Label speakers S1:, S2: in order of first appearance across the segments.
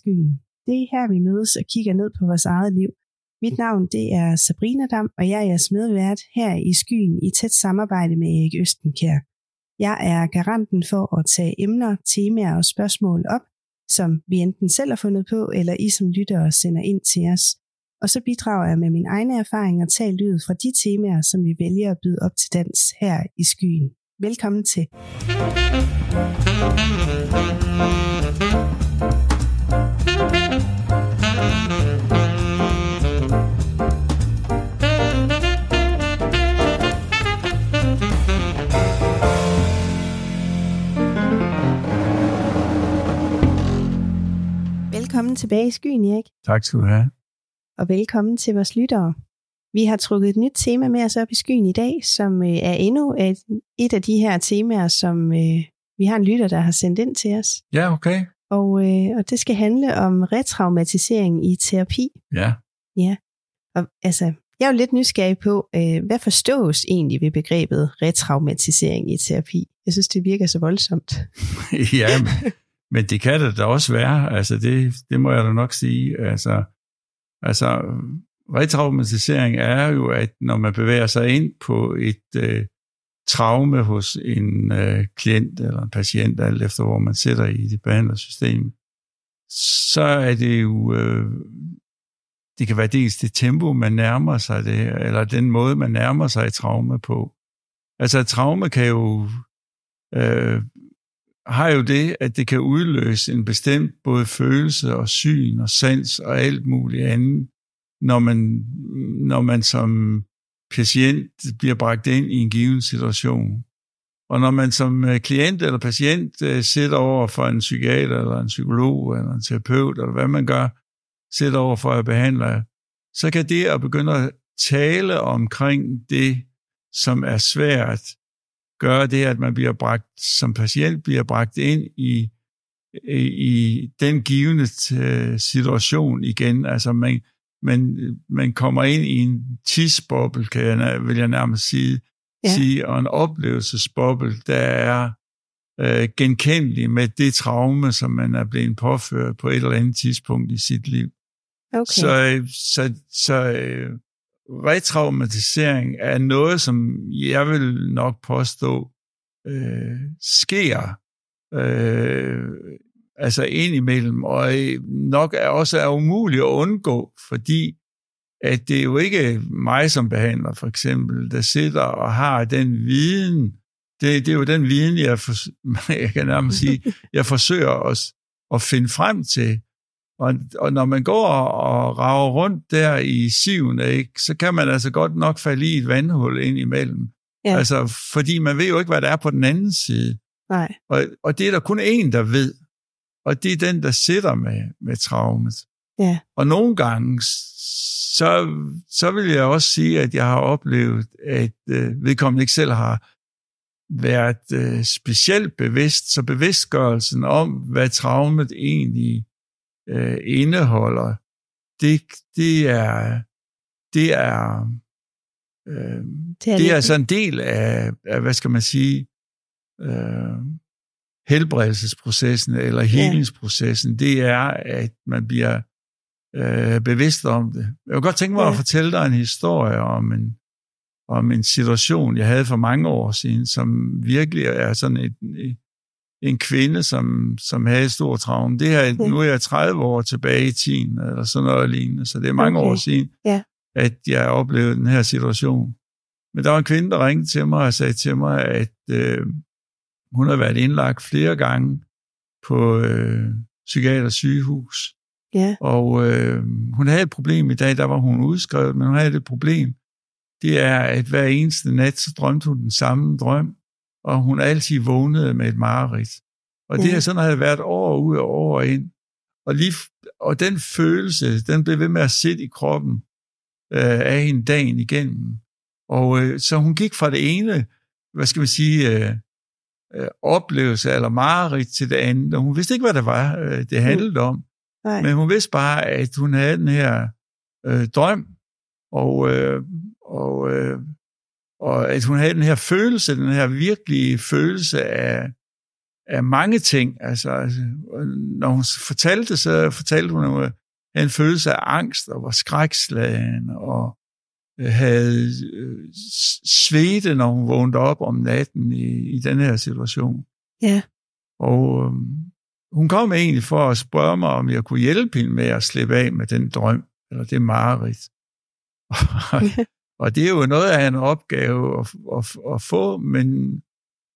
S1: skyen. Det er her, vi mødes og kigger ned på vores eget liv. Mit navn det er Sabrina Dam, og jeg er jeres medvært her i skyen i tæt samarbejde med Erik Østenkær. Jeg er garanten for at tage emner, temaer og spørgsmål op, som vi enten selv har fundet på, eller I som lyttere sender ind til os. Og så bidrager jeg med min egne erfaringer talt lyd fra de temaer, som vi vælger at byde op til dans her i skyen. Velkommen til. Velkommen tilbage i skyen, Erik.
S2: Tak skal du have.
S1: Og velkommen til vores lyttere. Vi har trukket et nyt tema med os op i skyen i dag, som øh, er endnu et, et af de her temaer, som øh, vi har en lytter, der har sendt ind til os.
S2: Ja, okay.
S1: Og, øh, og det skal handle om retraumatisering i terapi.
S2: Ja.
S1: Ja. Og altså, jeg er jo lidt nysgerrig på, øh, hvad forstås egentlig ved begrebet retraumatisering i terapi? Jeg synes, det virker så voldsomt.
S2: ja, men, det kan det da også være. Altså, det, det må jeg da nok sige. Altså, altså retraumatisering er jo, at når man bevæger sig ind på et øh, traume hos en øh, klient eller en patient, alt efter hvor man sætter i det behandlersystem, så er det jo, øh, det kan være dels det tempo, man nærmer sig det, eller den måde, man nærmer sig et traume på. Altså et traume kan jo, øh, har jo det, at det kan udløse en bestemt både følelse og syn og sans og alt muligt andet, når man, når man som patient bliver bragt ind i en given situation. Og når man som øh, klient eller patient øh, sidder over for en psykiater eller en psykolog eller en terapeut, eller hvad man gør, sidder over for at behandle, så kan det at begynde at tale omkring det, som er svært, gøre det, at man bliver bragt, som patient bliver bragt ind i, i, den givende øh, situation igen. Altså man, man, man kommer ind i en tidsboble, kan jeg, vil jeg nærmest sige, ja. sige og en oplevelsesboble, der er øh, genkendelig med det traume, som man er blevet påført på et eller andet tidspunkt i sit liv.
S1: Okay.
S2: Så, så, så øh, retraumatisering er noget, som jeg vil nok påstå øh, sker øh, altså indimellem, og øh, nok er også er umuligt at undgå, fordi at det er jo ikke mig som behandler, for eksempel, der sidder og har den viden, det, det er jo den viden, jeg, for, jeg kan nærmest sige, jeg forsøger os at finde frem til. Og, og når man går og rager rundt der i siven, ikke, så kan man altså godt nok falde i et vandhul ind imellem. Ja. Altså, fordi man ved jo ikke, hvad der er på den anden side.
S1: Nej.
S2: Og, og det er der kun én, der ved. Og det er den, der sidder med, med traumet.
S1: Ja.
S2: Og nogle gange, så, så vil jeg også sige, at jeg har oplevet, at øh, vedkommende ikke selv har været øh, specielt bevidst, så bevidstgørelsen om, hvad traumet egentlig øh, indeholder, det, det er, det er, øh, det er, det er altså en del af, af, hvad skal man sige, øh, helbredelsesprocessen eller helingsprocessen, ja. det er, at man bliver øh, bevidst om det. Jeg vil godt tænke mig ja. at fortælle dig en historie om en, om en situation, jeg havde for mange år siden, som virkelig er sådan et, et en kvinde, som, som havde stor traume. Det her, okay. Nu er jeg 30 år tilbage i tiden, eller sådan noget lignende, så det er mange okay. år siden,
S1: ja.
S2: at jeg oplevede den her situation. Men der var en kvinde, der ringede til mig og sagde til mig, at øh, hun har været indlagt flere gange på øh, psykiatrisk sygehus.
S1: Ja.
S2: Og øh, hun havde et problem i dag, der var hun udskrevet, men hun havde et problem. Det er, at hver eneste nat, så drømte hun den samme drøm, og hun altid vågnede med et mareridt. Og det ja. sådan havde været år ud og år ind. Og, lige, og den følelse, den blev ved med at sidde i kroppen øh, af hende dagen igennem. Og øh, så hun gik fra det ene, hvad skal man sige, øh, øh, oplevelse eller mareridt til det andet. Og hun vidste ikke, hvad det var, øh, det handlede om.
S1: Nej.
S2: Men hun vidste bare, at hun havde den her øh, drøm, og, øh, og, øh, og at hun havde den her følelse, den her virkelige følelse af, af mange ting. Altså, altså, når hun fortalte, så fortalte hun, hun havde en følelse af angst og var skrækslagen og øh, havde øh, svede, når hun vågnede op om natten i, i den her situation.
S1: Ja.
S2: Og øh, hun kom egentlig for at spørge mig, om jeg kunne hjælpe hende med at slippe af med den drøm, eller det mareridt. og det er jo noget af en opgave at, at, at få, men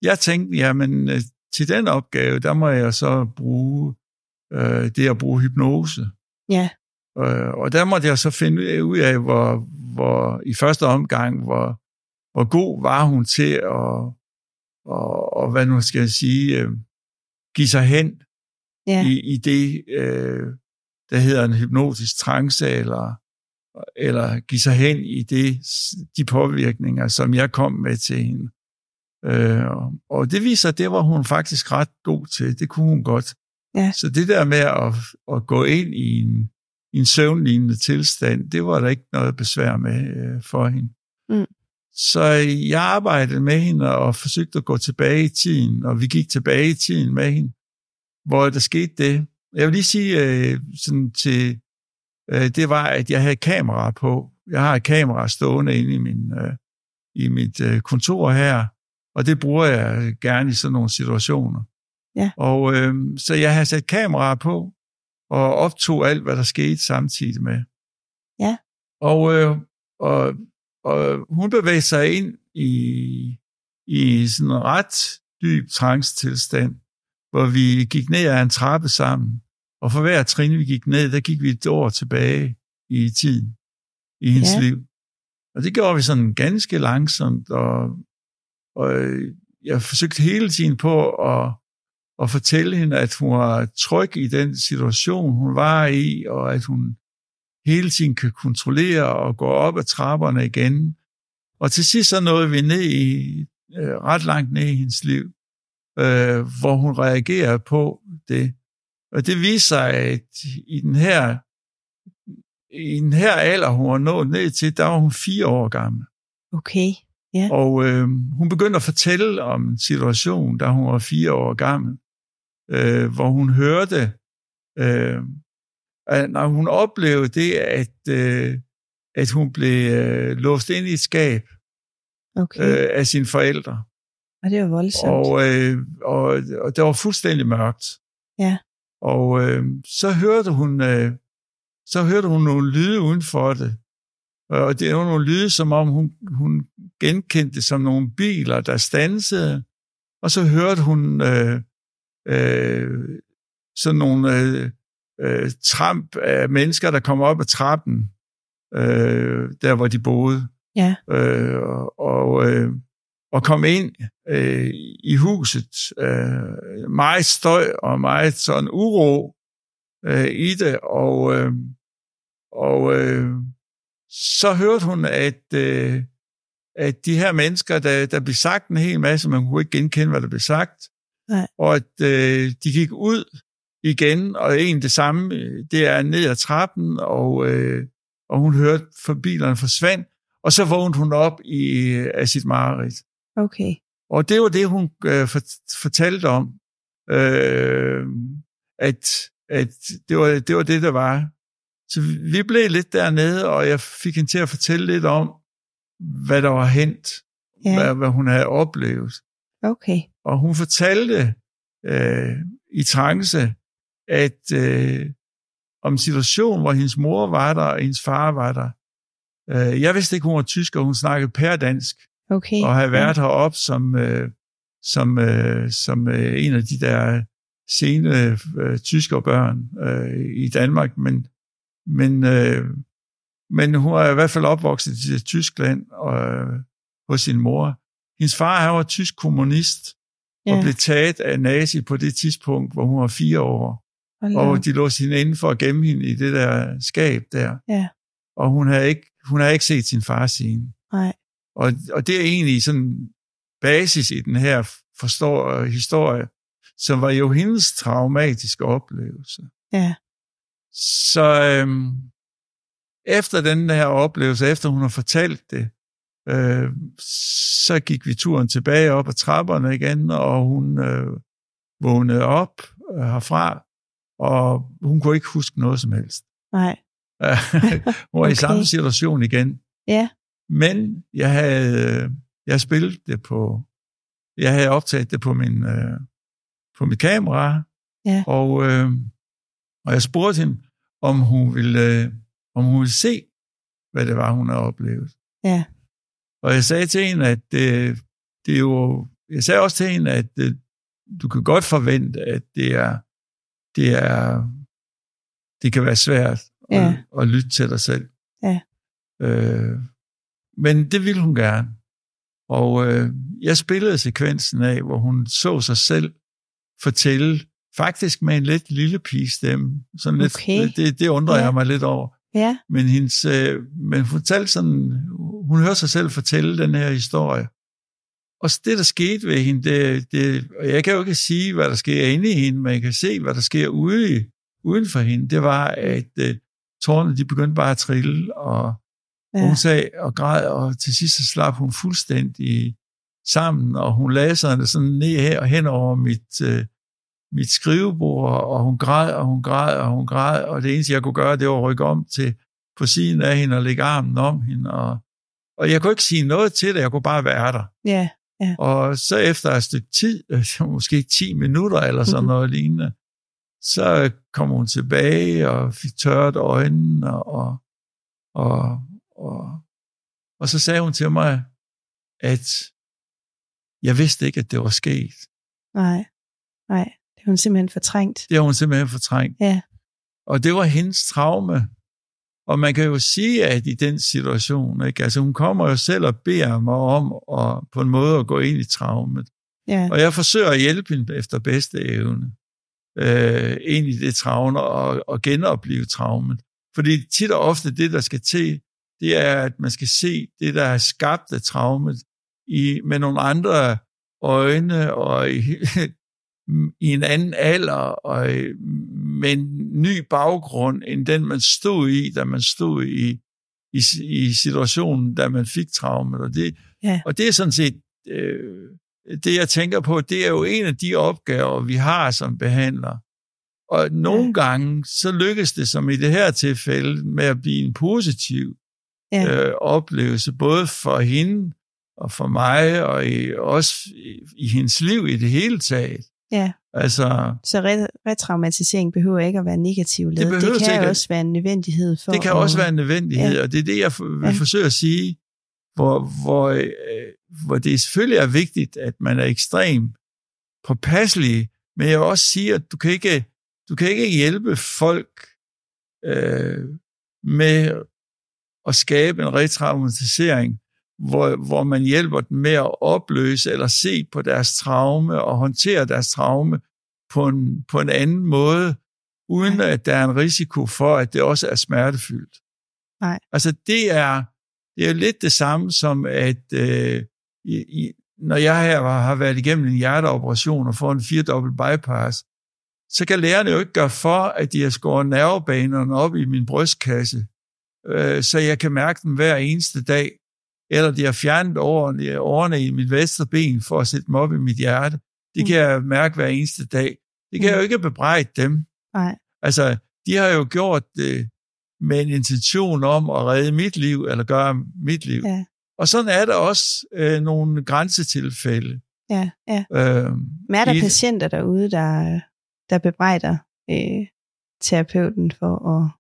S2: jeg tænkte, jamen øh, til den opgave, der må jeg så bruge øh, det at bruge hypnose.
S1: Ja.
S2: Øh, og der måtte jeg så finde ud af, hvor, hvor i første omgang, hvor, hvor god var hun til at, og, og hvad nu skal jeg sige, øh, give sig hen
S1: Ja.
S2: i, i det, øh, der hedder en hypnotisk trance, eller, eller give sig hen i det, de påvirkninger, som jeg kom med til hende. Øh, og det viser, det var hun faktisk ret god til. Det kunne hun godt.
S1: Ja.
S2: Så det der med at, at gå ind i en, i en søvnlignende tilstand, det var der ikke noget besvær med øh, for hende.
S1: Mm.
S2: Så jeg arbejdede med hende og forsøgte at gå tilbage i tiden, og vi gik tilbage i tiden med hende, hvor der skete det. Jeg vil lige sige øh, sådan til, øh, det var, at jeg havde kamera på. Jeg har et kamera stående inde i, min, øh, i mit øh, kontor her, og det bruger jeg gerne i sådan nogle situationer.
S1: Ja.
S2: Og øh, så jeg har sat kamera på, og optog alt, hvad der skete samtidig med.
S1: Ja.
S2: Og, øh, og, og hun bevægede sig ind i, i sådan en ret dyb trance-tilstand, hvor vi gik ned ad en trappe sammen. Og for hver trin, vi gik ned, der gik vi et år tilbage i tiden, i hendes
S1: Ja.
S2: liv. Og det gjorde vi sådan ganske langsomt, og, og jeg forsøgte hele tiden på at, at fortælle hende, at hun var tryg i den situation, hun var i, og at hun hele tiden kan kontrollere og gå op ad trapperne igen. Og til sidst så nåede vi ned i, øh, ret langt ned i hendes liv, øh, hvor hun reagerer på det. Og det viser sig, at i den her, i den her alder, hun var nået ned til, der var hun fire år gammel.
S1: Okay. Ja.
S2: Og øh, hun begyndte at fortælle om en situation, da hun var fire år gammel, øh, hvor hun hørte, øh, at når hun oplevede det, at, øh, at hun blev øh, låst ind i et skab
S1: Okay.
S2: øh, af sine forældre.
S1: Og det var voldsomt.
S2: Og, øh, og, og det var fuldstændig mørkt.
S1: Ja.
S2: Og øh, så hørte hun øh, så hørte hun nogle lyde uden for det. Og det var nogle lyde, som om hun, hun genkendte som nogle biler, der stansede. Og så hørte hun øh, øh, sådan nogle øh, øh, tramp af mennesker, der kom op ad trappen, øh, der hvor de boede.
S1: Ja.
S2: Øh, og, øh, og kom ind øh, i huset. Øh, meget støj og meget sådan uro øh, i det. Og, øh, og øh, så hørte hun, at, øh, at de her mennesker, der, der blev sagt en hel masse, man kunne ikke genkende, hvad der blev sagt.
S1: Nej.
S2: Og at øh, de gik ud igen, og en det samme, det er ned ad trappen, og, øh, og hun hørte, for bilerne forsvandt, og så vågnede hun op i, af sit mareridt.
S1: Okay.
S2: Og det var det, hun øh, fortalte om, øh, at, at det, var, det var det, der var. Så vi blev lidt dernede, og jeg fik hende til at fortælle lidt om, hvad der var hent,
S1: Ja.
S2: hvad, hvad hun havde oplevet.
S1: Okay.
S2: Og hun fortalte øh, i trance, at øh, om en situation, hvor hendes mor var der, og hendes far var der. Øh, jeg vidste ikke, hun var tysk, og hun snakkede pærdansk,
S1: Okay.
S2: og havde været heroppe som, øh, som, øh, som øh, en af de der sene øh, tyskere børn øh, i Danmark, men, men, øh, men hun er i hvert fald opvokset i Tyskland og, øh, hos sin mor. Hendes far han var tysk kommunist,
S1: ja.
S2: og blev taget af nazi på det tidspunkt, hvor hun var fire år. Og de låste hende inden for at gemme hende i det der skab der.
S1: Ja.
S2: Og hun havde ikke, hun havde ikke set sin far siden.
S1: Nej.
S2: Og, og det er egentlig sådan basis i den her forstår, historie, som var jo hendes traumatiske oplevelse.
S1: Ja.
S2: Så øhm, efter den her oplevelse, efter hun har fortalt det, øh, så gik vi turen tilbage op ad trapperne igen, og hun, øh, vågnede op øh, herfra, og hun kunne ikke huske noget som helst.
S1: Nej.
S2: hun var okay. i samme situation igen.
S1: Ja.
S2: Men jeg havde, jeg spillet det på, jeg havde optaget det på min, øh, på mit kamera,
S1: Ja.
S2: og, øh, og jeg spurgte hende, om hun ville, øh, om hun ville se, hvad det var, hun havde oplevet.
S1: Ja.
S2: Og jeg sagde til hende, at det, det er jo, jeg sagde også til hende, at det, du kan godt forvente, at det er, det er, det kan være svært
S1: Ja.
S2: at, at lytte til dig selv.
S1: Ja.
S2: Øh, men det ville hun gerne. Og øh, jeg spillede sekvensen af, hvor hun så sig selv fortælle, faktisk med en lidt lille pigestemme. Sådan lidt,
S1: Okay.
S2: det, det undrer
S1: Ja.
S2: jeg mig lidt over.
S1: Ja.
S2: Men, hendes, øh, men hun fortalte sådan, hun hører sig selv fortælle den her historie. Og det, der skete ved hende, det, det, og jeg kan jo ikke sige, hvad der sker inde i hende, men jeg kan se, hvad der sker ude uden for hende, det var, at øh, tårerne, de begyndte bare at trille, og ja.
S1: Ja.
S2: hun sagde og græd, og til sidst så slap hun fuldstændig sammen, og hun lagde sig sådan ned her og hen over mit, øh, mit skrivebord, og hun græd, og hun græd, og hun græd, og det eneste, jeg kunne gøre, det var at rykke om til på siden af hende og lægge armen om hende, og, og jeg kunne ikke sige noget til det, jeg kunne bare være der.
S1: Ja.
S2: Og så efter et stykke tid, måske 10 minutter eller sådan
S1: Mhm.
S2: noget lignende, så kom hun tilbage og fik tørt øjnene, og, og, og så sagde hun til mig, at jeg vidste ikke, at det var sket.
S1: Nej. Nej. Det er hun simpelthen fortrængt.
S2: Det har hun simpelthen fortrængt.
S1: Ja.
S2: Og det var hendes traume. Og man kan jo sige, at i den situation, ikke? Altså, hun kommer jo selv og beder mig om at, på en måde at gå ind i traumet.
S1: Ja.
S2: Og jeg forsøger at hjælpe hende efter bedste evne øh, ind i det traume og, og genopleve traumet. Fordi tit og ofte det, der skal til, det er, at man skal se det, der er skabt af traumet i, med nogle andre øjne og i, i en anden alder og i, med en ny baggrund, end den, man stod i, da man stod i, i, i situationen, da man fik traumet. Og det,
S1: Ja.
S2: og det er sådan set øh, det, jeg tænker på, det er jo en af de opgaver, vi har som behandler. Og nogle
S1: Ja.
S2: gange, så lykkes det, som i det her tilfælde, med at blive en positiv
S1: Ja.
S2: øh, oplevelse, både for hende og for mig, og i, også i, i hendes liv i det hele taget.
S1: ja.
S2: Altså,
S1: Så re- retraumatisering behøver ikke at være negativ lavet. Det, det kan
S2: ikke.
S1: også være en nødvendighed for
S2: det kan
S1: at,
S2: også være en nødvendighed,
S1: Ja.
S2: og det er det, jeg vil
S1: Ja.
S2: forsøge at sige, hvor, hvor, øh, hvor det selvfølgelig er vigtigt, at man er ekstrem påpasselig, men jeg vil også sige, at du kan ikke, du kan ikke hjælpe folk øh, med at skabe en retraumatisering, hvor, hvor man hjælper dem med at opløse eller se på deres traume og håndtere deres traume på en, på en anden måde, uden
S1: Nej.
S2: at der er en risiko for, at det også er smertefyldt.
S1: Nej.
S2: Altså det er, det er lidt det samme som, at øh, i, i, når jeg her har har været igennem en hjerteoperation og får en firedobbelt bypass, så kan lægerne jo ikke gøre for, at de har skåret nervebanerne op i min brystkasse, øh, så jeg kan mærke dem hver eneste dag. Eller de har fjernet årene, årene i mit venstre ben for at sætte dem op i mit hjerte. Det kan jeg mærke hver eneste dag. Det kan jeg jo ikke bebrejde dem.
S1: Nej.
S2: Altså, de har jo gjort det med en intention om at redde mit liv, eller gøre mit liv.
S1: Ja.
S2: Og sådan er der også øh, nogle grænsetilfælde.
S1: Ja, ja.
S2: Øh,
S1: Men er der
S2: i-
S1: patienter derude, der, der bebrejder øh, terapeuten for at,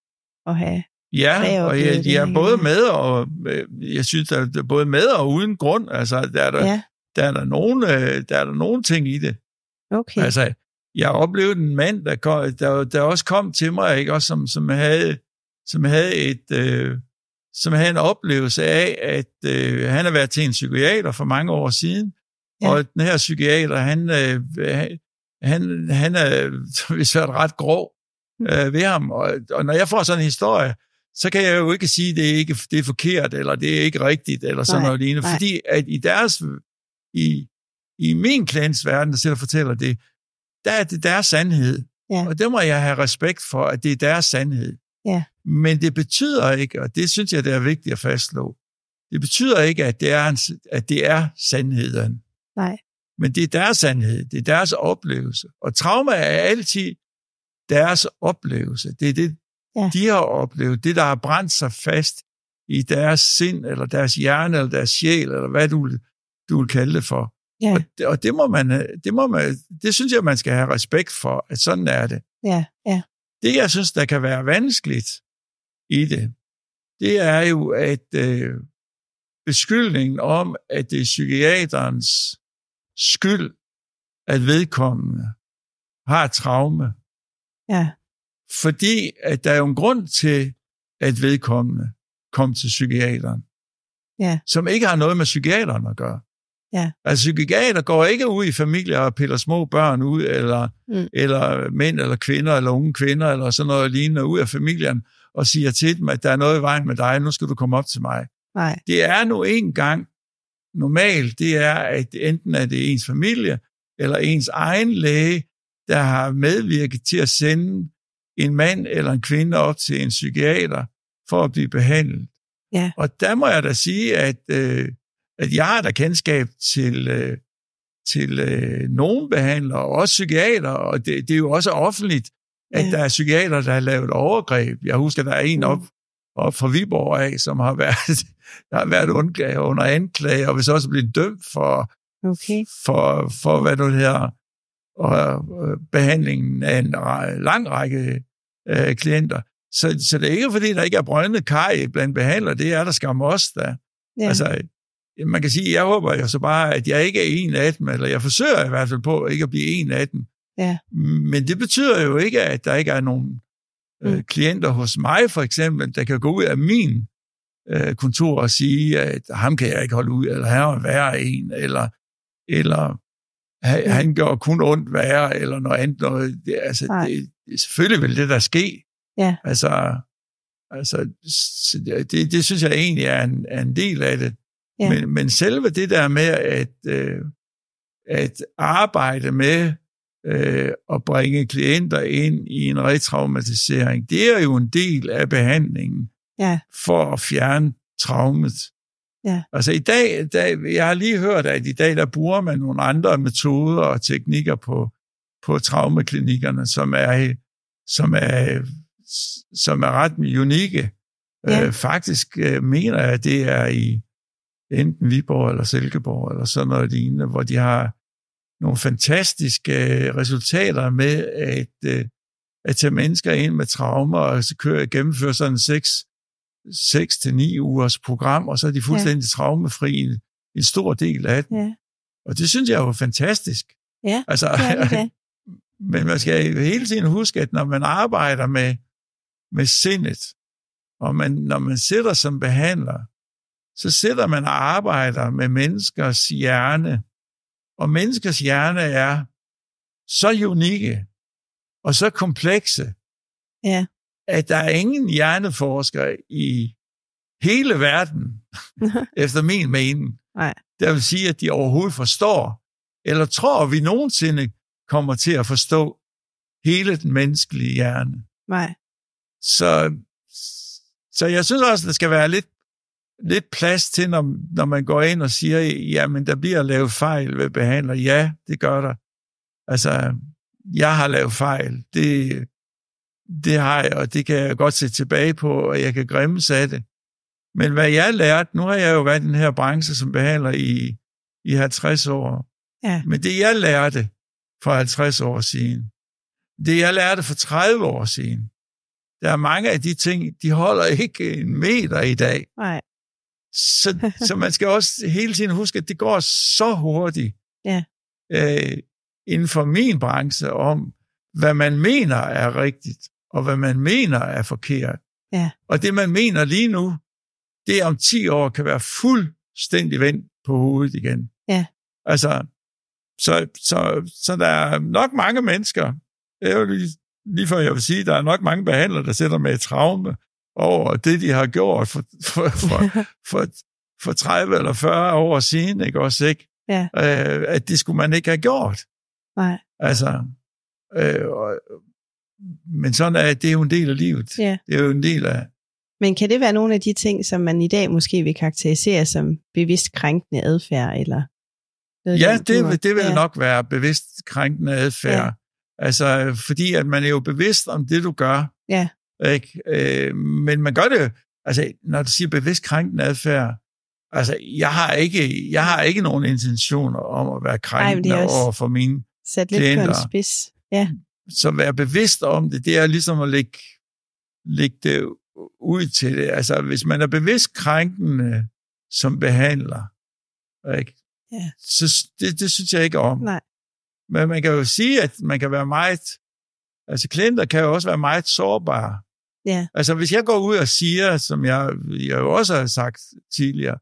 S1: at have...
S2: Ja, og jeg,
S1: det
S2: er både med og øh, jeg synes, der er både med og uden grund. Altså, der er der,
S1: Ja,
S2: der, er der, nogle, øh, der er der nogle ting i det.
S1: okay.
S2: Altså, jeg oplevede en mand, der, kom, der, der også kom til mig, ikke? Også som, som, havde, som havde et... Øh, som havde en oplevelse af, at øh, han har været til en psykiater for mange år siden,
S1: Ja.
S2: og den her psykiater, han, øh, han, han er vist ret grov øh, ved ham, og, og når jeg får sådan en historie, så kan jeg jo ikke sige, at det er, ikke, det er forkert, eller det er ikke rigtigt, eller sådan
S1: Nej,
S2: noget lignende,
S1: nej.
S2: fordi at i deres, i, i min klans verden, der sidder og fortæller det, der er det deres sandhed.
S1: Ja.
S2: Og det må jeg have respekt for, at det er deres sandhed.
S1: Ja.
S2: Men det betyder ikke, og det synes jeg, det er vigtigt at fastslå, det betyder ikke, at det er, en, at det er sandheden.
S1: Nej.
S2: Men det er deres sandhed, det er deres oplevelse. Og trauma er altid deres oplevelse. Det er det, ja. de har oplevet, det der har brændt sig fast i deres sind, eller deres hjerne, eller deres sjæl, eller hvad du, du vil kalde det for. Ja. Og, det, og det må man, det må man, det synes jeg, man skal have respekt for, at sådan er det.
S1: Ja, ja.
S2: Det, jeg synes, der kan være vanskeligt i det, det er jo, at øh, beskyldningen om, at det er psykiaterens skyld, at vedkommende har et traume.
S1: Ja.
S2: Fordi at der er jo en grund til, at vedkommende kom til psykiateren.
S1: Ja.
S2: Som ikke har noget med psykiateren at gøre.
S1: Ja.
S2: Altså psykiater går ikke ud i familier og piller små børn ud, eller, mm. eller mænd eller kvinder, eller unge kvinder, eller sådan noget lignende ud af familien, og siger til dem, at der er noget i vejen med dig, nu skal du komme op til mig.
S1: Nej.
S2: Det er nu en gang normalt, det er, at enten er det ens familie, eller ens egen læge, der har medvirket til at sende en mand eller en kvinde op til en psykiater for at blive behandlet.
S1: Ja.
S2: Og der må jeg da sige, at, øh, at jeg har da kendskab til, øh, til øh, nogle behandlere, også psykiater, og det, det er jo også offentligt, at ja. der er psykiater, der har lavet overgreb. Jeg husker, der er en op, op fra Viborg af, som har været, der har været under anklage, og hvis også blevet dømt for,
S1: okay.
S2: for, for hvad du her, og øh, behandlingen af en lang række øh, klienter. Så, så det er ikke, fordi der ikke er brøndende kaj blandt behandlere, det er der skam også da. Ja. Altså, man kan sige, jeg håber jo så bare, at jeg ikke er en af dem, eller jeg forsøger i hvert fald på ikke at blive en af dem.
S1: Ja.
S2: Men det betyder jo ikke, at der ikke er nogen øh, mm. klienter hos mig, for eksempel, der kan gå ud af min øh, kontor og sige, at ham kan jeg ikke holde ud, eller han er værre en, eller, eller han, ja. han gør kun ondt værre, eller noget andet. Noget. Det, altså, det, selvfølgelig vil det der ske.
S1: Ja.
S2: Altså, altså det, det synes jeg egentlig er en, er en del af det. Ja. Men, men selve det der med at, øh, at arbejde med øh, at bringe klienter ind i en retraumatisering, det er jo en del af behandlingen
S1: ja.
S2: for at fjerne traumet.
S1: Ja.
S2: Altså i dag, dag, jeg har lige hørt, at i dag der bruger man nogle andre metoder og teknikker på, på traumaklinikkerne, som er, som er, som er ret unikke. Ja. Øh, faktisk øh, mener jeg, at det er i enten Viborg eller Silkeborg eller sådan noget lignende, hvor de har nogle fantastiske øh, resultater med at, øh, at tage mennesker ind med traumer og så køre, gennemføre sådan en 6 6 til 9 ugers program, og så er de fuldstændig ja. traumefri en, en stor del af det.
S1: Ja.
S2: Og det synes jeg er jo fantastisk.
S1: Ja,
S2: altså,
S1: det det.
S2: Men man skal hele tiden huske, at når man arbejder med, med sindet, og man, når man sidder som behandler, så sidder man og arbejder med menneskers hjerne, og menneskers hjerne er så unikke og så komplekse,
S1: ja.
S2: at der er ingen hjerneforsker i hele verden, efter min mening,
S1: Nej.
S2: der vil sige, at de overhovedet forstår, eller tror, vi nogensinde kommer til at forstå hele den menneskelige hjerne.
S1: Nej.
S2: Så, så jeg synes også, at der skal være lidt lidt plads til, når, når man går ind og siger, jamen der bliver lavet fejl ved behandler. Ja, det gør der. Altså, jeg har lavet fejl. Det, det har jeg, og det kan jeg godt se tilbage på, og jeg kan grimmes af det. Men hvad jeg lærte, nu har jeg jo været i den her branche som behandler i, i 50 år.
S1: Ja.
S2: Men det jeg lærte for 50 år siden, det jeg lærte for 30 år siden, der er mange af de ting, de holder ikke en meter i dag.
S1: Nej.
S2: Så, så man skal også hele tiden huske, at det går så hurtigt
S1: ja.
S2: øh, inden for min branche om, hvad man mener er rigtigt, og hvad man mener er forkert.
S1: Ja.
S2: Og det, man mener lige nu, det om 10 år kan være fuldstændig vendt på hovedet igen.
S1: Ja.
S2: Altså, så, så, så der er nok mange mennesker, det er jo lige, lige før jeg vil sige, der er nok mange behandlere, der sætter med et traume, over det, de har gjort for, for, for, for, for 30 eller 40 år siden, ikke også, ikke?
S1: Ja.
S2: Øh, at det skulle man ikke have gjort.
S1: Nej.
S2: Altså, øh, og, men sådan er det er jo en del af livet.
S1: Ja.
S2: Det er jo en del af...
S1: Men kan det være nogle af de ting, som man i dag måske vil karakterisere som bevidst krænkende adfærd, eller
S2: Ja, det, det vil ja. nok være bevidst krænkende adfærd. Ja. Altså, fordi at man er jo bevidst om det, du gør.
S1: Ja.
S2: Ikke? Øh, men man gør det, altså, når du siger bevidst krænkende adfærd, altså, jeg har ikke, jeg har ikke nogen intentioner om at være krænkende Ej, over for mine
S1: Sat lidt klienter. på en spids. Ja.
S2: Så være bevidst om det, det er ligesom at lægge, lægge det ud til det. Altså, hvis man er bevidst krænkende som behandler, ikke?
S1: Ja.
S2: så det, det synes jeg ikke om.
S1: Nej.
S2: Men man kan jo sige, at man kan være meget, altså klienter kan jo også være meget sårbare.
S1: Ja.
S2: Altså hvis jeg går ud og siger, som jeg, jeg jo også har sagt tidligere,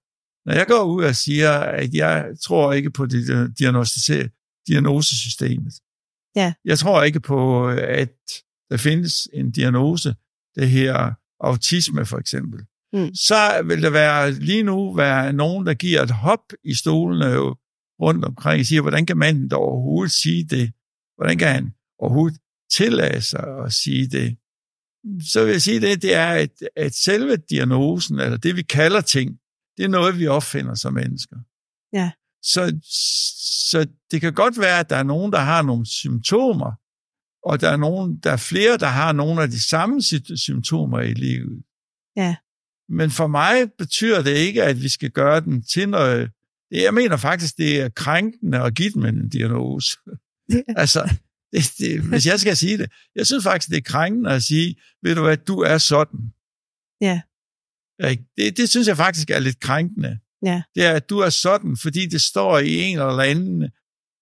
S2: når jeg går ud og siger, at jeg tror ikke på det diagnosesystemet.
S1: Ja.
S2: Jeg tror ikke på, at der findes en diagnose, det her autisme for eksempel. Mm. Så vil der være lige nu være nogen, der giver et hop i stolene rundt omkring og siger, hvordan kan manden da overhovedet sige det? Hvordan kan han overhovedet tillade sig at sige det? Så vil jeg sige, det, det er, at, at selve diagnosen, eller det vi kalder ting, det er noget, vi opfinder som mennesker.
S1: Ja.
S2: Så, så det kan godt være, at der er nogen, der har nogle symptomer, og der er, nogen, der er flere, der har nogle af de samme symptomer i livet.
S1: Ja.
S2: Men for mig betyder det ikke, at vi skal gøre den til noget... Jeg mener faktisk, det er krænkende at give dem en diagnose. altså, det, det, hvis jeg skal sige det. Jeg synes faktisk, det er krænkende at sige, ved du hvad, du er sådan.
S1: Ja.
S2: Det, det synes jeg faktisk er lidt krænkende.
S1: Ja.
S2: Det er, at du er sådan, fordi det står i en eller anden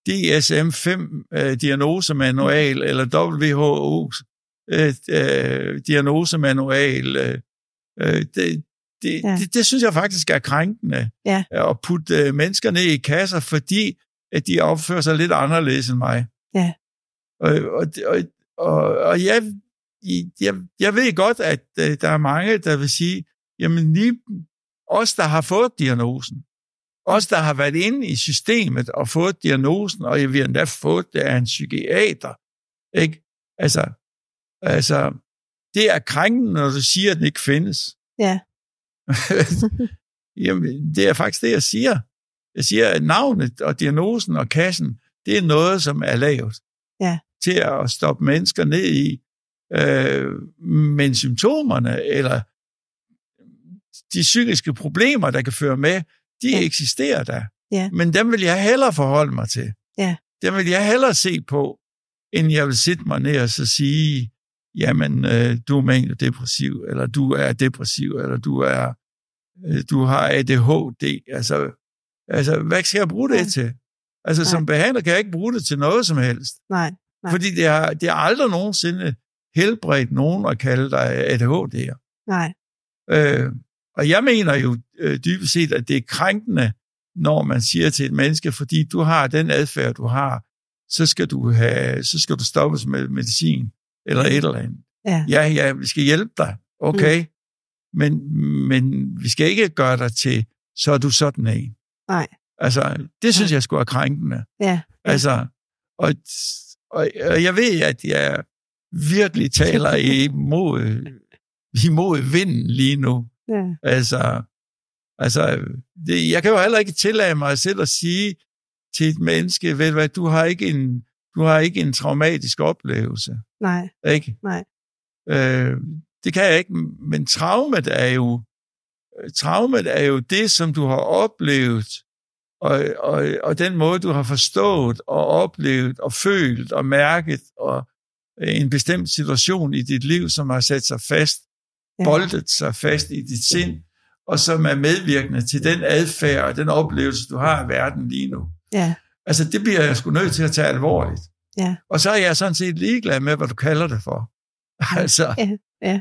S2: DSM-5 øh, diagnosemanual, eller WHO øh, øh, diagnosemanual. Øh, øh, det, det, ja. det, det synes jeg faktisk er krænkende.
S1: Ja.
S2: At putte øh, mennesker ned i kasser, fordi at de opfører sig lidt anderledes end mig.
S1: Ja.
S2: Og, og, og, og, og jeg, jeg, jeg ved godt, at øh, der er mange, der vil sige, jamen lige os, der har fået diagnosen, os, der har været inde i systemet og fået diagnosen, og jeg vil endda fået det af en psykiater, ikke? Altså, altså, det er krænkende, når du siger, at den ikke findes.
S1: Ja.
S2: Jamen, det er faktisk det, jeg siger. Jeg siger, at navnet og diagnosen og kassen, det er noget, som er lavet
S1: ja.
S2: til at stoppe mennesker ned i. Øh, men symptomerne eller de psykiske problemer, der kan føre med, de ja. eksisterer der.
S1: Ja.
S2: Men dem vil jeg hellere forholde mig til.
S1: Ja.
S2: Dem vil jeg hellere se på, end jeg vil sætte mig ned og så sige, jamen, øh, du er depressiv, eller du er depressiv, eller du er øh, du har ADHD. Altså, altså, hvad skal jeg bruge det ja. til? Altså, nej. som behandler kan jeg ikke bruge det til noget som helst.
S1: Nej. nej.
S2: Fordi det har, det har aldrig nogensinde helbredt nogen at kalde dig ADHD'er.
S1: Nej.
S2: Øh, og jeg mener jo øh, dybest set, at det er krænkende, når man siger til et menneske, fordi du har den adfærd, du har, så skal du, have, så skal du stoppes med medicin eller et eller andet.
S1: Ja,
S2: ja, ja vi skal hjælpe dig, okay, mm. men, men vi skal ikke gøre dig til, så er du sådan en.
S1: Nej.
S2: Altså, det synes ja. jeg skulle være krænkende.
S1: Ja. ja.
S2: Altså, og, og, og jeg ved, at jeg virkelig taler imod, imod vinden lige nu.
S1: Ja.
S2: Altså, altså det, jeg kan jo heller ikke tillade mig selv at sige til et menneske, ved hvad, du har ikke en, du har ikke en traumatisk oplevelse.
S1: Nej.
S2: Ikke?
S1: Nej.
S2: Øh, det kan jeg ikke, men traumet er jo, traumet er jo det, som du har oplevet, og, og, og den måde, du har forstået og oplevet og følt og mærket, og en bestemt situation i dit liv, som har sat sig fast ja. boldet sig fast i dit sind, og som er medvirkende til den adfærd og den oplevelse, du har af verden lige nu.
S1: Ja.
S2: Altså, det bliver jeg sgu nødt til at tage alvorligt.
S1: Ja.
S2: Og så er jeg sådan set ligeglad med, hvad du kalder det for. altså.
S1: Ja, ja.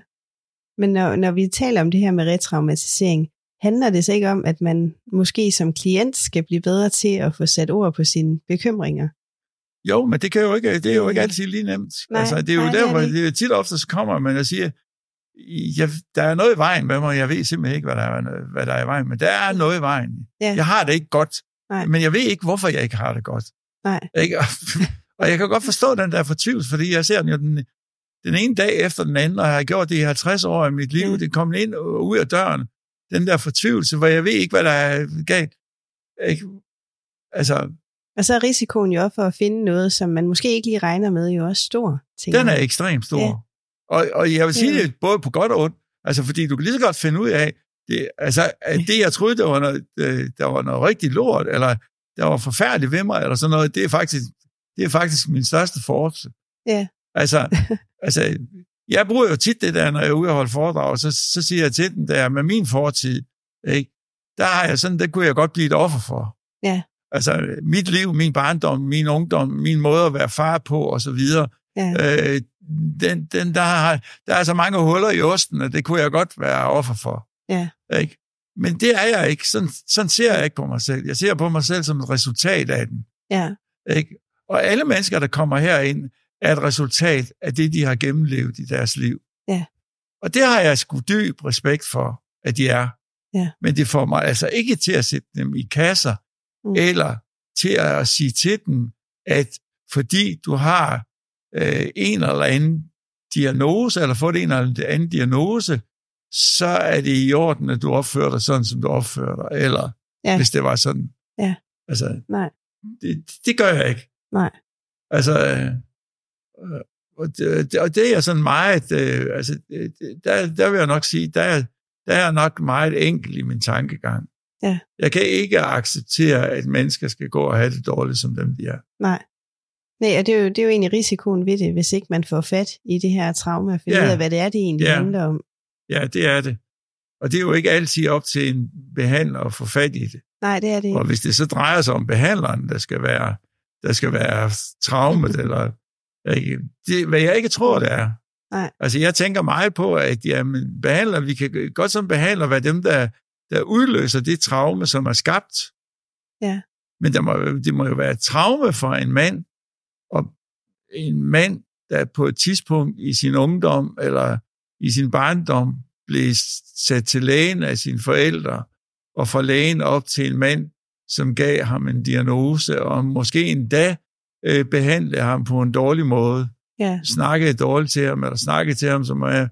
S1: Men når, når vi taler om det her med retraumatisering, handler det så ikke om, at man måske som klient skal blive bedre til at få sat ord på sine bekymringer?
S2: Jo, men det, kan jo ikke, det er jo ikke altid lige nemt. Nej, altså, det er jo nej, der, hvor det er tit ofte så kommer man og siger, jeg, der er noget i vejen med mig, jeg ved simpelthen ikke, hvad der er, hvad der er i vejen, men der er noget i vejen.
S1: Ja.
S2: Jeg har det ikke godt,
S1: Nej.
S2: men jeg ved ikke, hvorfor jeg ikke har det godt.
S1: Nej.
S2: Ikke? og jeg kan godt forstå den der fortvivlelse, fordi jeg ser den jo den, den ene dag efter den anden, og jeg har gjort det i 50 år i mit liv. Mm. Det kom ind og ud af døren. Den der fortvivlelse, hvor jeg ved ikke, hvad der er galt. Ikke? Altså,
S1: Og så er risikoen jo for at finde noget, som man måske ikke lige regner med, jo også stor.
S2: Den er ekstremt stor. Ja. Og, og jeg vil sige ja. det både på godt og ondt. Altså, fordi du kan lige så godt finde ud af, det, altså, at det, jeg troede, der var, noget, der var noget rigtig lort, eller der var forfærdeligt ved mig, eller sådan noget, det er faktisk, det er faktisk min største force.
S1: Ja.
S2: Altså, altså, jeg bruger jo tit det der, når jeg er ude og holde foredrag, så, så siger jeg til den der, med min fortid, ikke? der har jeg sådan, det kunne jeg godt blive et offer for.
S1: Ja.
S2: Altså, mit liv, min barndom, min ungdom, min måde at være far på, og så videre, ja. øh, den, den, der, har, der er så mange huller i osten, at det kunne jeg godt være offer for.
S1: Ja.
S2: Ikke? Men det er jeg ikke. Sådan, sådan ser jeg ikke på mig selv. Jeg ser på mig selv som et resultat af den.
S1: Ja.
S2: Ikke? Og alle mennesker, der kommer herind, er et resultat af det, de har gennemlevet i deres liv.
S1: Ja.
S2: Og det har jeg sgu dyb respekt for, at de er.
S1: Ja.
S2: Men det får mig altså ikke til at sætte dem i kasser, mm. eller til at sige til dem, at fordi du har øh, en eller anden diagnose, eller fået en eller anden diagnose, så er det i orden, at du opfører dig sådan, som du opfører dig. Eller ja. hvis det var sådan.
S1: Ja.
S2: Altså,
S1: Nej.
S2: Det, det gør jeg ikke.
S1: Nej.
S2: Altså, øh, og, det, og det er sådan meget, øh, altså, der, der vil jeg nok sige, der, der er nok meget enkelt i min tankegang.
S1: Ja.
S2: Jeg kan ikke acceptere, at mennesker skal gå og have det dårligt, som dem de er.
S1: Nej. Nej, og det er, jo, det er jo egentlig risikoen ved det, hvis ikke man får fat i det her traume, og finde ja. ud af, hvad det er, det egentlig ja. handler om.
S2: Ja, det er det. Og det er jo ikke altid op til en behandler at få fat i det.
S1: Nej, det er det ikke.
S2: Og hvis det så drejer sig om behandleren, der skal være, der skal være traumet, eller det, hvad jeg ikke tror, det er.
S1: Nej.
S2: Altså, jeg tænker meget på, at jamen, behandler, vi kan godt som behandler være dem, der, der udløser det traume, som er skabt.
S1: Ja.
S2: Men der må, det må jo være et traume for en mand, og en mand, der på et tidspunkt i sin ungdom eller i sin barndom blev sat til lægen af sine forældre, og fra lægen op til en mand, som gav ham en diagnose, og måske endda øh, behandle ham på en dårlig måde.
S1: Ja.
S2: Snakkede dårligt til ham, eller snakkede til ham, som er,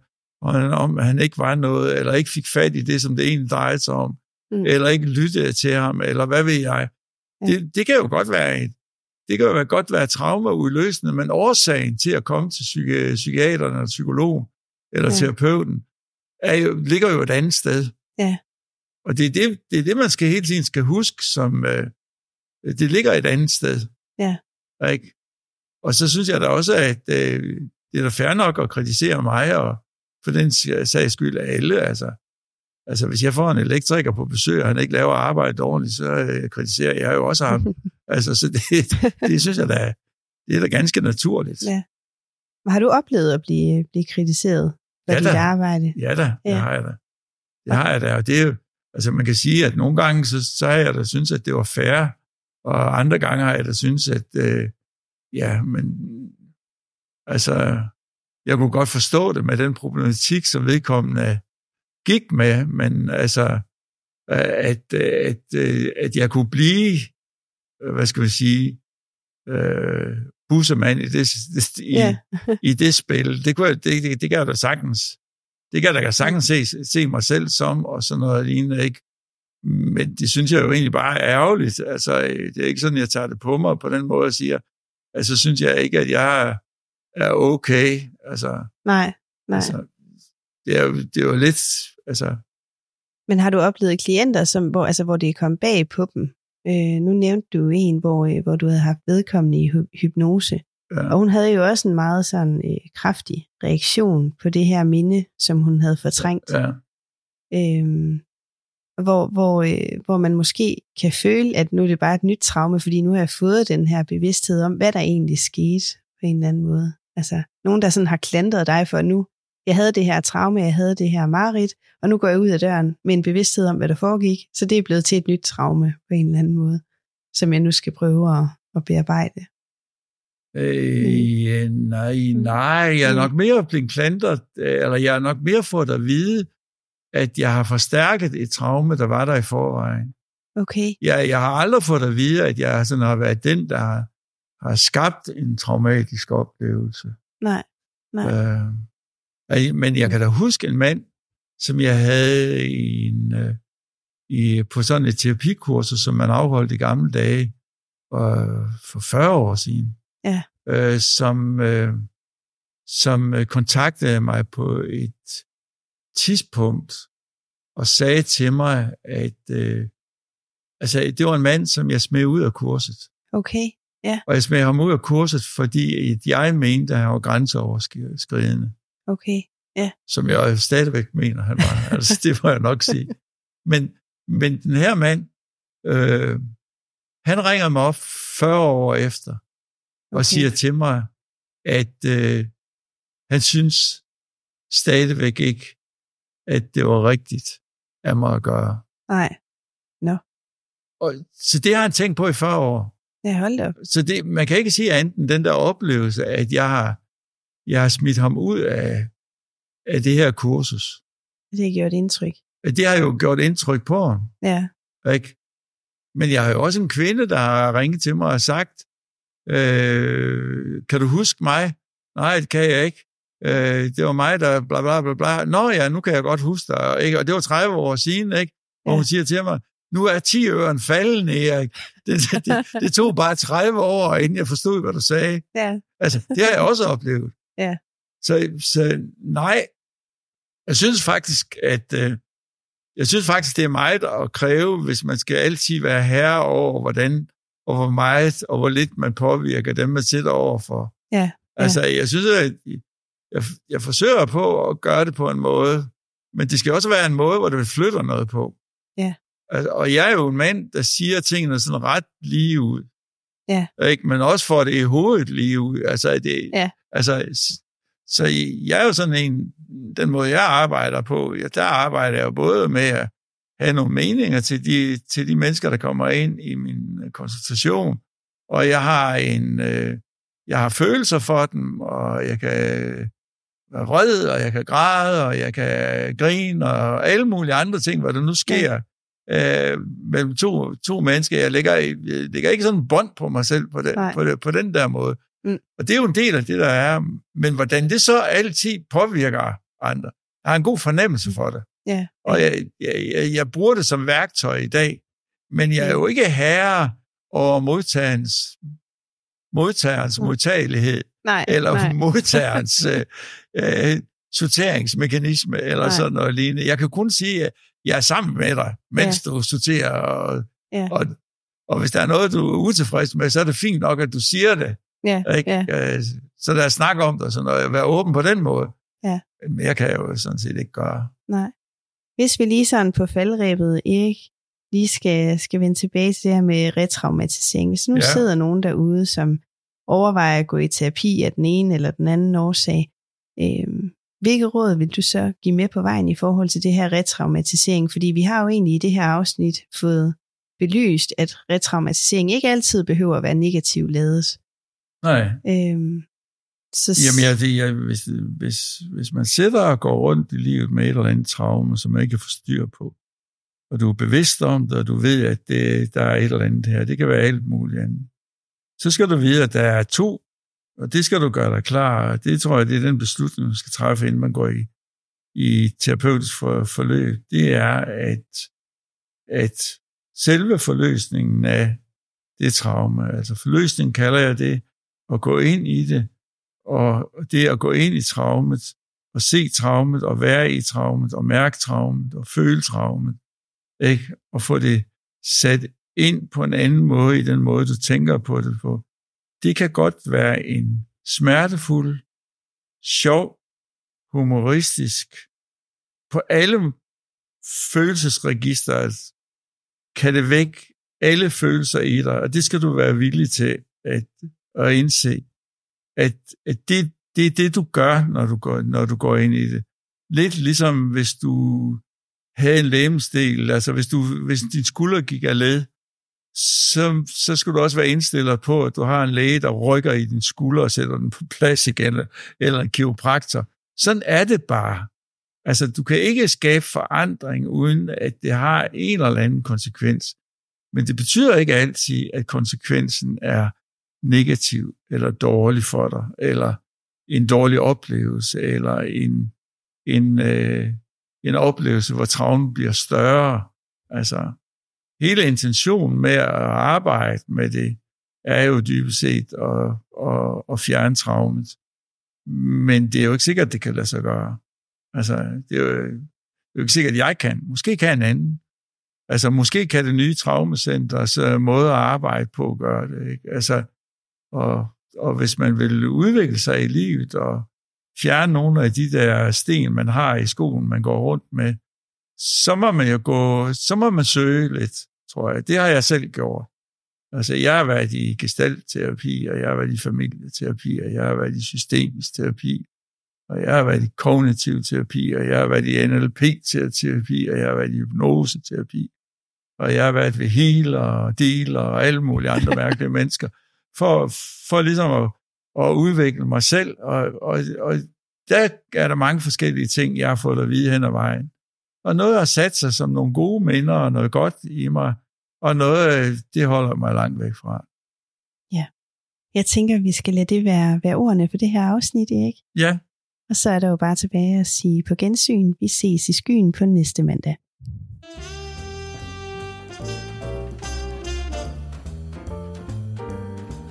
S2: om at han ikke var noget, eller ikke fik fat i det, som det egentlig drejede sig om, mm. eller ikke lyttede til ham, eller hvad ved jeg. Ja. Det, det kan jo godt være et, det kan jo godt være traumaudløsende, men årsagen til at komme til psyki- psykiateren eller psykologen eller ja. terapeuten er jo, ligger jo et andet sted.
S1: Ja.
S2: Og det er det, det er det, man skal hele tiden skal huske, som øh, det ligger et andet sted.
S1: Ja.
S2: Ikke? Og så synes jeg da også, at øh, det er da fair nok at kritisere mig, og for den sags skyld alle. Altså, altså hvis jeg får en elektriker på besøg, og han ikke laver arbejdet ordentligt, så øh, kritiserer jeg jo også ham. altså, så det, det synes jeg da, det er da ganske naturligt.
S1: Ja. Har du oplevet at blive, blive kritiseret for
S2: ja,
S1: dit arbejde?
S2: Ja da, det ja. har jeg da. Det har jeg da, og det er jo, altså man kan sige, at nogle gange, så, så har jeg da synes, at det var fair, og andre gange har jeg da synes, at øh, ja, men altså, jeg kunne godt forstå det med den problematik, som vedkommende gik med, men altså, at, at, at jeg kunne blive, hvad skal vi sige, øh, bussemand i det, i, yeah. i det spil, det, kunne, det, det, det kan jeg da sagtens, det kan jeg da sagtens se, se mig selv som, og sådan noget lignende, ikke? Men det synes jeg jo egentlig bare er ærgerligt. Altså, det er ikke sådan, jeg tager det på mig på den måde og siger, altså synes jeg ikke, at jeg er okay. Altså,
S1: nej, nej.
S2: Altså, det, er jo, det er jo lidt, altså...
S1: Men har du oplevet klienter, som, hvor, altså, hvor det er kommet bag på dem? Øh, nu nævnte du en, hvor, øh, hvor du havde haft vedkommende i hypnose. Ja. Og hun havde jo også en meget sådan øh, kraftig reaktion på det her minde, som hun havde fortrængt.
S2: Ja.
S1: Øhm, hvor, hvor, øh, hvor man måske kan føle, at nu er det bare et nyt traume, fordi nu har jeg fået den her bevidsthed om, hvad der egentlig skete på en eller anden måde. Altså, nogen, der sådan har klandret dig for, nu jeg havde det her traume, jeg havde det her mareridt, og nu går jeg ud af døren med en bevidsthed om, hvad der foregik, så det er blevet til et nyt traume på en eller anden måde, som jeg nu skal prøve at, at bearbejde.
S2: Øh, mm. nej, nej, jeg er nok mere blevet klandret, eller jeg er nok mere fået at vide, at jeg har forstærket et traume, der var der i forvejen.
S1: Okay.
S2: Jeg, jeg har aldrig fået at vide, at jeg sådan har været den, der har, har skabt en traumatisk oplevelse.
S1: Nej, nej.
S2: Øh, men jeg kan da huske en mand, som jeg havde i en, øh, i, på sådan et terapikursus, som man afholdt i gamle dage. øh, for 40 år siden,
S1: Ja.
S2: øh, som, øh, som øh, kontaktede mig på et tidspunkt og sagde til mig, at øh, altså, det var en mand, som jeg smed ud af kurset.
S1: Okay.
S2: Og jeg smed ham ud af kurset, fordi jeg mente, at han var grænseoverskridende.
S1: Okay.
S2: som jeg stadigvæk mener, han var. altså, det må jeg nok sige. Men, men den her mand, øh, han ringer mig op 40 år efter, og
S1: Okay.
S2: siger til mig, at øh, han synes stadigvæk ikke, at det var rigtigt af mig at gøre.
S1: Nej.
S2: Og, så det har han tænkt på i 40 år.
S1: Ja, hold op.
S2: Så det, man kan ikke sige andet end den der oplevelse, at jeg har, jeg har smidt ham ud af, af det her kursus.
S1: Det har gjort indtryk.
S2: Det har jo gjort indtryk på ham.
S1: Ja.
S2: Ikke? Men jeg har jo også en kvinde, der har ringet til mig og sagt, øh, kan du huske mig? Nej, det kan jeg ikke. Øh, det var mig, der bla bla bla bla. Nå ja, nu kan jeg godt huske dig. Ikke? Og det var 30 år siden, ikke? Hvor
S1: Ja.
S2: hun siger til mig, nu er 10 øren faldende, Erik. Det, det, det, det tog bare 30 år, inden jeg forstod, hvad du sagde.
S1: Ja.
S2: Altså, det har jeg også oplevet.
S1: Ja.
S2: Så, så nej, jeg synes faktisk, at øh, jeg synes faktisk, det er meget at kræve, hvis man skal altid være herre over, hvordan og hvor meget og hvor lidt man påvirker dem, man sidder overfor.
S1: Ja,
S2: Altså, jeg synes, at jeg, jeg forsøger på at gøre det på en måde, men det skal også være en måde, hvor det flytter noget på.
S1: Ja.
S2: Altså, og jeg er jo en mand, der siger tingene sådan ret lige ud.
S1: Ja.
S2: Ikke? Men også får det i hovedet lige ud. Altså, det,
S1: Ja.
S2: altså, så jeg er jo sådan en, den måde jeg arbejder på, ja, der arbejder jeg jo både med at have nogle meninger til de, til de mennesker, der kommer ind i min øh, konsultation, og jeg har en, øh, jeg har følelser for dem, og jeg kan være vred, og jeg kan græde, og jeg kan grine, og alle mulige andre ting, hvad der nu sker øh, mellem to, to mennesker. Jeg lægger, jeg lægger ikke sådan en bånd på mig selv på, det,
S1: Nej.
S2: på, det, på den der måde.
S1: Mm.
S2: Og det er jo en del af det, der er. Men hvordan det så altid påvirker andre. Jeg har en god fornemmelse for det.
S1: Ja.
S2: Og jeg, jeg, jeg, jeg bruger det som værktøj i dag. Men jeg er jo ikke herre over modtagerens, modtagerens
S1: Mm.
S2: modtagelighed,
S1: Nej.
S2: eller
S1: nej.
S2: modtagerens øh, øh, sorteringsmekanisme, eller
S1: Nej.
S2: sådan noget lignende. Jeg kan kun sige, at jeg er sammen med dig, mens ja. du sorterer, og,
S1: Ja.
S2: og, og hvis der er noget, du er utilfreds med, så er det fint nok, at du siger det.
S1: Ja.
S2: Ikke?
S1: Ja.
S2: Øh, Så der er snak om det, og sådan noget. Være åben på den måde.
S1: Ja.
S2: Men mere kan jeg jo sådan set ikke gøre.
S1: Nej. Hvis vi lige sådan på faldrebet, Erik, lige skal, skal vende tilbage til det her med retraumatisering. Hvis nu
S2: ja.
S1: sidder nogen derude, som overvejer at gå i terapi af den ene eller den anden årsag, øh, hvilke råd vil du så give med på vejen i forhold til det her retraumatisering? Fordi vi har jo egentlig i det her afsnit fået belyst, at retraumatisering ikke altid behøver at være negativt ladet.
S2: Nej.
S1: Øh, så
S2: Jamen, jeg, det, jeg, hvis, hvis, hvis man sidder og går rundt i livet med et eller andet traume, som man ikke kan få styr på, og du er bevidst om det, og du ved, at det, der er et eller andet her, det kan være alt muligt andet, så skal du vide, at der er to, og det skal du gøre dig klar. Det tror jeg, det er den beslutning, man skal træffe, inden man går i, i terapeutisk for, forløb. Det er, at, at selve forløsningen af det traume, altså forløsningen kalder jeg det, at gå ind i det, og det at gå ind i traumet, og se traumet, og være i traumet, og mærke traumet, og føle traumet, ikke? og få det sat ind på en anden måde, i den måde, du tænker på det på. Det kan godt være en smertefuld, sjov, humoristisk, på alle følelsesregister kan det væk alle følelser i dig, og det skal du være villig til at, at indse, at, at det, det er det, du gør, når du, går, når du går ind i det. Lidt ligesom hvis du havde en lægemsdel, altså hvis, du, hvis din skulder gik af led, så, så skulle du også være indstillet på, at du har en læge, der rykker i din skulder og sætter den på plads igen, eller en kiropraktor. Sådan er det bare. Altså, du kan ikke skabe forandring, uden at det har en eller anden konsekvens. Men det betyder ikke altid, at konsekvensen er negativ eller dårlig for dig, eller en dårlig oplevelse, eller en, en, øh, en oplevelse, hvor traumen bliver større. Altså, hele intentionen med at arbejde med det er jo dybest set at, at, at fjerne traumet. Men det er jo ikke sikkert, at det kan lade sig gøre. Altså, det er jo, det er jo ikke sikkert, at jeg kan. Måske kan en anden. Altså, måske kan det nye traumacenters øh, måde at arbejde på gøre det. Ikke? Altså, og, og hvis man vil udvikle sig i livet og fjerne nogle af de der sten, man har i skoen, man går rundt med, så må man jo gå, så må man søge lidt, tror jeg. Det har jeg selv gjort. Altså, jeg har været i gestaltterapi, og jeg har været i familieterapi, og jeg har været i systemisk terapi, og jeg har været i kognitiv terapi, og jeg har været i NLP-terapi, og jeg har været i hypnoseterapi, og jeg har været ved healer og dealer og alle mulige andre mærkelige mennesker, for, for ligesom at, at udvikle mig selv, og, og, og der er der mange forskellige ting, jeg har fået at vide hen ad vejen. Og noget har sat sig som nogle gode minder og noget godt i mig, og noget, det holder mig langt væk fra.
S1: Ja. Jeg tænker, vi skal lade det være, være ordene for det her afsnit, ikke?
S2: Ja.
S1: Og så er der jo bare tilbage at sige på gensyn. Vi ses i skyen på næste mandag.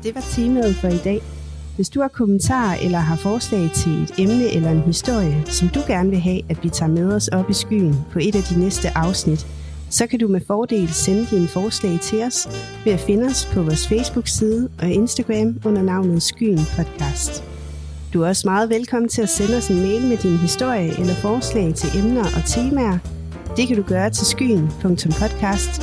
S1: Det var temaet for i dag. Hvis du har kommentarer eller har forslag til et emne eller en historie, som du gerne vil have, at vi tager med os op i skyen på et af de næste afsnit, så kan du med fordel sende dine forslag til os ved at finde os på vores Facebook-side og Instagram under navnet Skyen Podcast. Du er også meget velkommen til at sende os en mail med din historie eller forslag til emner og temaer. Det kan du gøre til skyen.podcast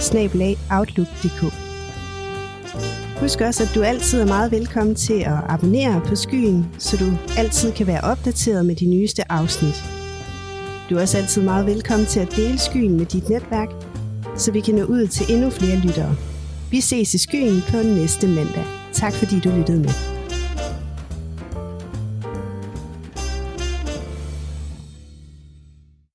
S1: Husk også, at du altid er meget velkommen til at abonnere på Skyen, så du altid kan være opdateret med de nyeste afsnit. Du er også altid meget velkommen til at dele Skyen med dit netværk, så vi kan nå ud til endnu flere lyttere. Vi ses i Skyen på næste mandag. Tak fordi du lyttede med.